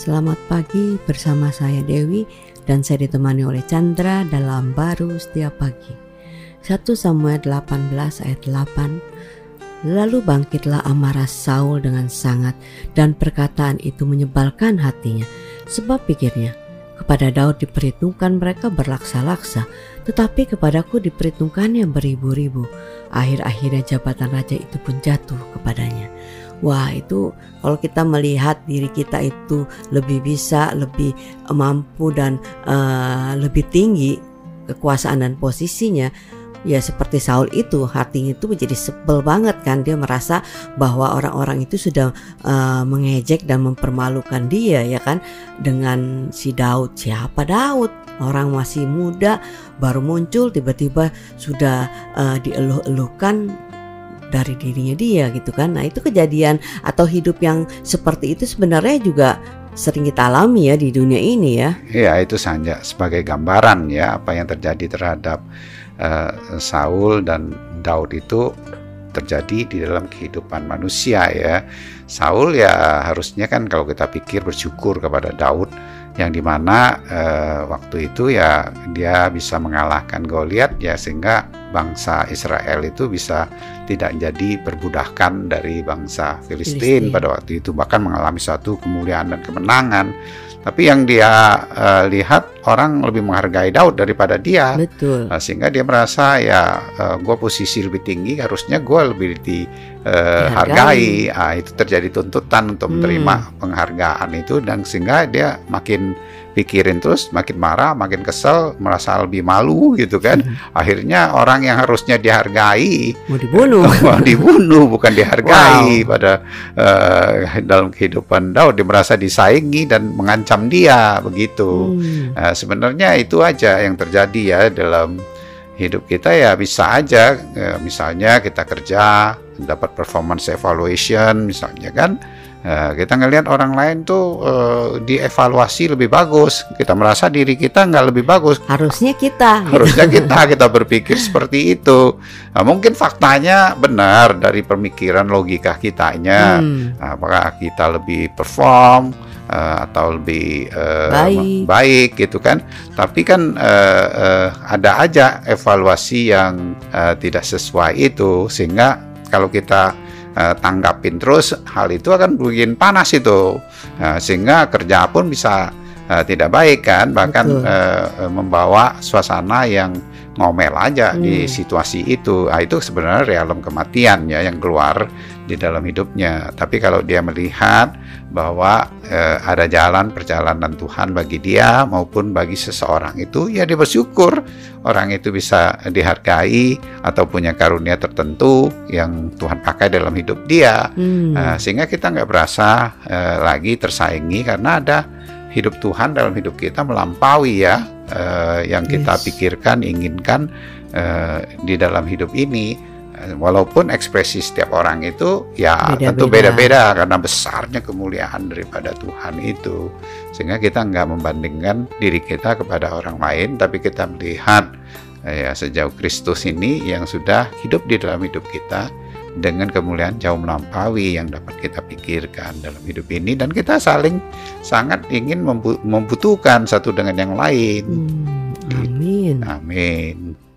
Selamat pagi bersama saya Dewi dan saya ditemani oleh Chandra dalam baru setiap pagi. 1 Samuel 18 ayat 8 Lalu bangkitlah amarah Saul dengan sangat dan perkataan itu menyebalkan hatinya sebab pikirnya kepada Daud diperhitungkan mereka berlaksa-laksa tetapi kepadaku diperhitungkannya beribu-ribu. Akhir-akhirnya jabatan raja itu pun jatuh kepadanya Wah itu kalau kita melihat diri kita itu lebih bisa, lebih mampu dan uh, lebih tinggi kekuasaan dan posisinya, ya seperti Saul itu hatinya itu menjadi sebel banget kan. Dia merasa bahwa orang-orang itu sudah uh, mengejek dan mempermalukan dia ya kan dengan si Daud. Siapa Daud? Orang masih muda baru muncul tiba-tiba sudah uh, dieluh-eluhkan dari dirinya dia gitu kan. Nah, itu kejadian atau hidup yang seperti itu sebenarnya juga sering kita alami ya di dunia ini ya. Iya, itu saja sebagai gambaran ya apa yang terjadi terhadap uh, Saul dan Daud itu terjadi di dalam kehidupan manusia ya. Saul ya harusnya kan kalau kita pikir bersyukur kepada Daud yang di mana uh, waktu itu ya dia bisa mengalahkan Goliat ya sehingga bangsa Israel itu bisa tidak jadi perbudahkan dari bangsa Filistin pada waktu itu bahkan mengalami suatu kemuliaan dan kemenangan. Tapi yang dia uh, lihat orang lebih menghargai Daud daripada dia. Betul. Uh, sehingga dia merasa ya uh, gue posisi lebih tinggi harusnya gue lebih dihargai. uh, uh, itu terjadi tuntutan untuk menerima hmm. penghargaan itu dan sehingga dia makin pikirin terus makin marah makin kesel merasa lebih malu gitu kan hmm. akhirnya orang yang harusnya dihargai mau dibunuh mau dibunuh bukan dihargai wow. pada uh, dalam kehidupan Daud dia merasa disaingi dan mengancam dia begitu hmm. uh, sebenarnya itu aja yang terjadi ya dalam hidup kita ya bisa aja uh, misalnya kita kerja dapat performance evaluation misalnya kan Nah, kita ngelihat orang lain tuh uh, dievaluasi lebih bagus, kita merasa diri kita nggak lebih bagus. Harusnya kita. Harusnya kita kita berpikir seperti itu. Nah, mungkin faktanya benar dari pemikiran logika kitanya. Hmm. Nah, apakah kita lebih perform uh, atau lebih uh, baik. baik gitu kan? Tapi kan uh, uh, ada aja evaluasi yang uh, tidak sesuai itu, sehingga kalau kita uh, tanggapin terus hal itu akan bikin panas itu. Uh, sehingga kerja pun bisa uh, tidak baik kan? Bahkan uh, membawa suasana yang ngomel aja hmm. di situasi itu. Nah, itu sebenarnya realem kematian ya yang keluar di dalam hidupnya. Tapi kalau dia melihat bahwa eh, ada jalan perjalanan Tuhan bagi dia maupun bagi seseorang itu ya dia bersyukur orang itu bisa dihargai atau punya karunia tertentu yang Tuhan pakai dalam hidup dia. Hmm. uh, sehingga kita nggak berasa uh, lagi tersaingi karena ada hidup Tuhan dalam hidup kita melampaui ya uh, yang kita yes. pikirkan inginkan uh, di dalam hidup ini walaupun ekspresi setiap orang itu ya beda -beda. tentu beda-beda karena besarnya kemuliaan daripada Tuhan itu sehingga kita nggak membandingkan diri kita kepada orang lain tapi kita melihat ya sejauh Kristus ini yang sudah hidup di dalam hidup kita dengan kemuliaan jauh melampaui yang dapat kita pikirkan dalam hidup ini dan kita saling sangat ingin membutuhkan satu dengan yang lain. Hmm, amin. Amin.